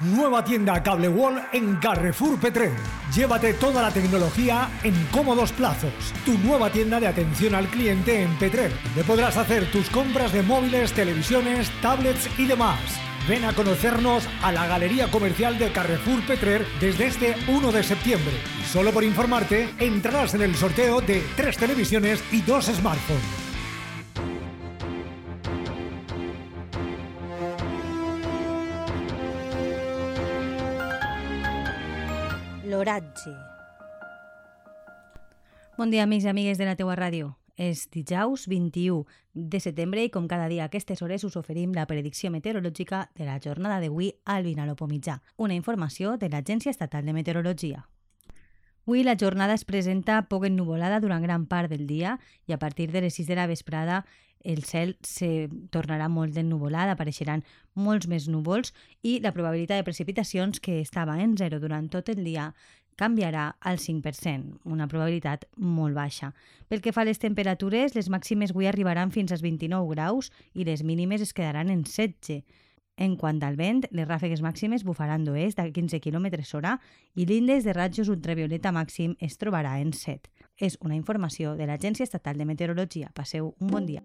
Nueva tienda Cable Wall en Carrefour Petrer. Llévate toda la tecnología en cómodos plazos. Tu nueva tienda de atención al cliente en Petrer, donde podrás hacer tus compras de móviles, televisiones, tablets y demás. Ven a conocernos a la Galería Comercial de Carrefour Petrer desde este 1 de septiembre. Y solo por informarte, entrarás en el sorteo de tres televisiones y dos smartphones. L'oratge. Bon dia, amics i amigues de la teua ràdio. És dijous 21 de setembre i com cada dia a aquestes hores us oferim la predicció meteorològica de la jornada d'avui al Vinalopó Mitjà, una informació de l'Agència Estatal de Meteorologia. Avui la jornada es presenta poc ennuvolada durant gran part del dia i a partir de les 6 de la vesprada el cel se tornarà molt ennuvolat, apareixeran molts més núvols i la probabilitat de precipitacions que estava en zero durant tot el dia canviarà al 5%, una probabilitat molt baixa. Pel que fa a les temperatures, les màximes avui arribaran fins als 29 graus i les mínimes es quedaran en 16. En quant al vent, les ràfegues màximes bufaran d'oest a 15 km hora i l'índex de ratjos ultravioleta màxim es trobarà en 7. És una informació de l'Agència Estatal de Meteorologia. Passeu un bon dia.